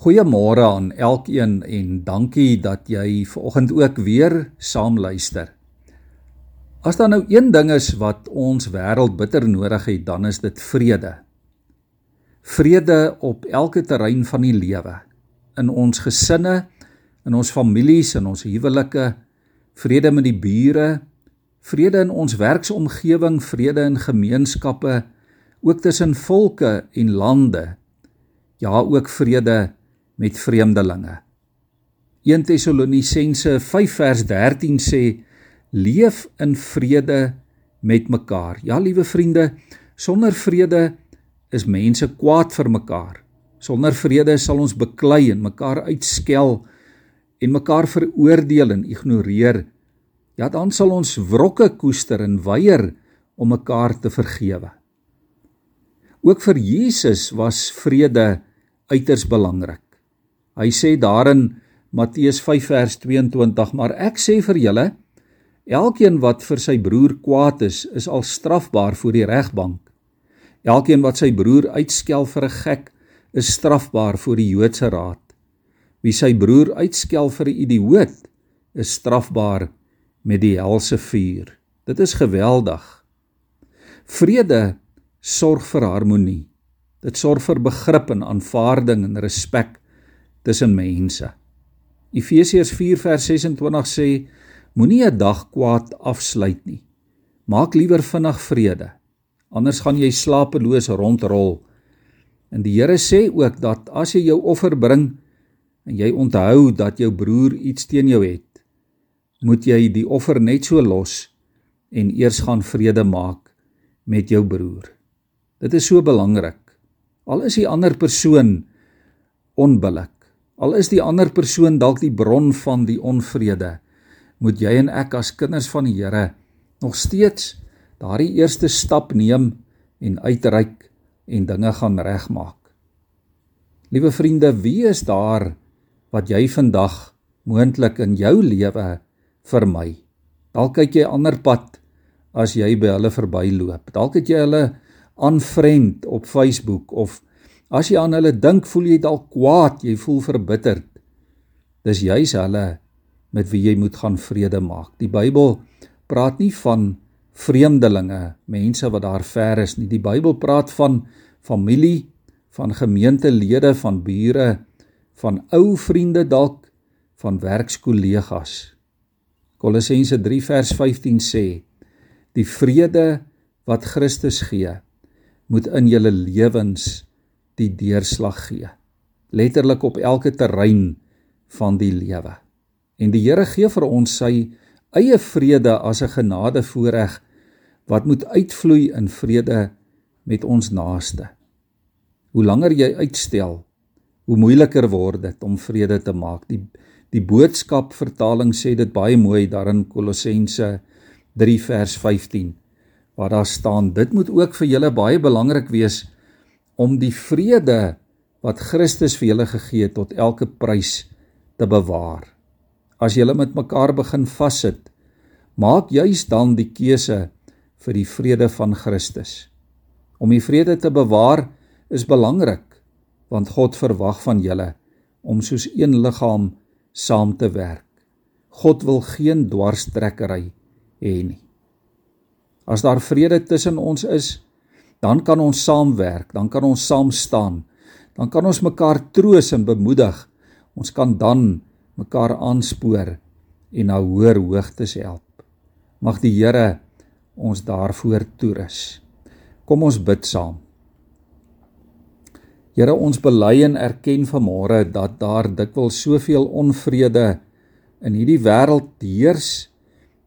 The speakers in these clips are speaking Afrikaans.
Goeiemôre aan elkeen en dankie dat jy vanoggend ook weer saam luister. As daar nou een ding is wat ons wêreld bitter nodig het, dan is dit vrede. Vrede op elke terrein van die lewe. In ons gesinne, in ons families, in ons huwelike, vrede met die bure, vrede in ons werksomgewing, vrede in gemeenskappe, ook tussen volke en lande. Ja, ook vrede met vreemdelinge. 1 Tessalonisense 5 vers 13 sê leef in vrede met mekaar. Ja, liewe vriende, sonder vrede is mense kwaad vir mekaar. Sonder vrede sal ons beklei en mekaar uitskel en mekaar veroordeel en ignoreer. Ja, dan sal ons wrokke koester en weier om mekaar te vergewe. Ook vir Jesus was vrede uiters belangrik. Hy sê daarin Matteus 5 vers 22: "Maar ek sê vir julle, elkeen wat vir sy broer kwaad is, is al strafbaar voor die regbank. Elkeen wat sy broer uitskel vir 'n gek, is strafbaar voor die Joodse raad. Wie sy broer uitskel vir 'n idioot, is strafbaar met die helse vuur." Dit is geweldig. Vrede sorg vir harmonie. Dit sorg vir begrip en aanvaarding en respek tussen mense. Efesiërs 4 vers 26 sê moenie 'n dag kwaad afsluit nie. Maak liewer vinnig vrede. Anders gaan jy slapeloos rondrol. En die Here sê ook dat as jy jou offer bring en jy onthou dat jou broer iets teen jou het, moet jy die offer net so los en eers gaan vrede maak met jou broer. Dit is so belangrik. Al is die ander persoon onbillik. Al is die ander persoon dalk die bron van die onvrede, moet jy en ek as kinders van die Here nog steeds daardie eerste stap neem en uitreik en dinge gaan regmaak. Liewe vriende, wie is daar wat jy vandag moontlik in jou lewe vermy? Dalk kyk jy ander pad as jy by hulle verbyloop. Dalk het jy hulle aanvriend op Facebook of As jy aan hulle dink, voel jy dalk kwaad, jy voel verbitterd. Dis juis hulle met wie jy moet gaan vrede maak. Die Bybel praat nie van vreemdelinge, mense wat daar ver is nie. Die Bybel praat van familie, van gemeentelede, van bure, van ou vriende dalk, van werkskollegas. Kolossense 3 vers 15 sê: Die vrede wat Christus gee, moet in julle lewens die deurslag gee. Letterlik op elke terrein van die lewe. En die Here gee vir ons sy eie vrede as 'n genadevoorreg wat moet uitvloei in vrede met ons naaste. Hoe langer jy uitstel, hoe moeiliker word dit om vrede te maak. Die die boodskap vertaling sê dit baie mooi daarin Kolossense 3 vers 15 waar daar staan dit moet ook vir julle baie belangrik wees om die vrede wat Christus vir julle gegee het tot elke prys te bewaar. As julle met mekaar begin vassit, maak juis dan die keuse vir die vrede van Christus. Om die vrede te bewaar is belangrik want God verwag van julle om soos een liggaam saam te werk. God wil geen dwarstrekkery hê nie. As daar vrede tussen ons is, dan kan ons saamwerk, dan kan ons saam staan. Dan kan ons mekaar troos en bemoedig. Ons kan dan mekaar aanspoor en na hoër hoogtes help. Mag die Here ons daarvoor toerus. Kom ons bid saam. Here, ons bely en erken vanmôre dat daar dikwels soveel onvrede in hierdie wêreld heers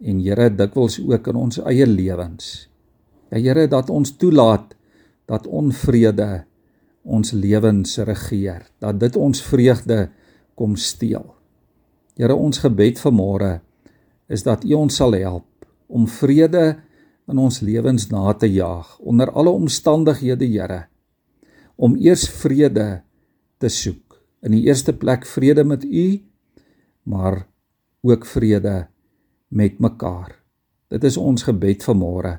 en Here dikwels ook in ons eie lewens. Ja Here dat ons toelaat dat onvrede ons lewens regeer, dat dit ons vreugde kom steel. Here ons gebed vanmôre is dat U ons sal help om vrede in ons lewens na te jaag onder alle omstandighede, Here. Om eers vrede te soek. In die eerste plek vrede met U, maar ook vrede met mekaar. Dit is ons gebed vanmôre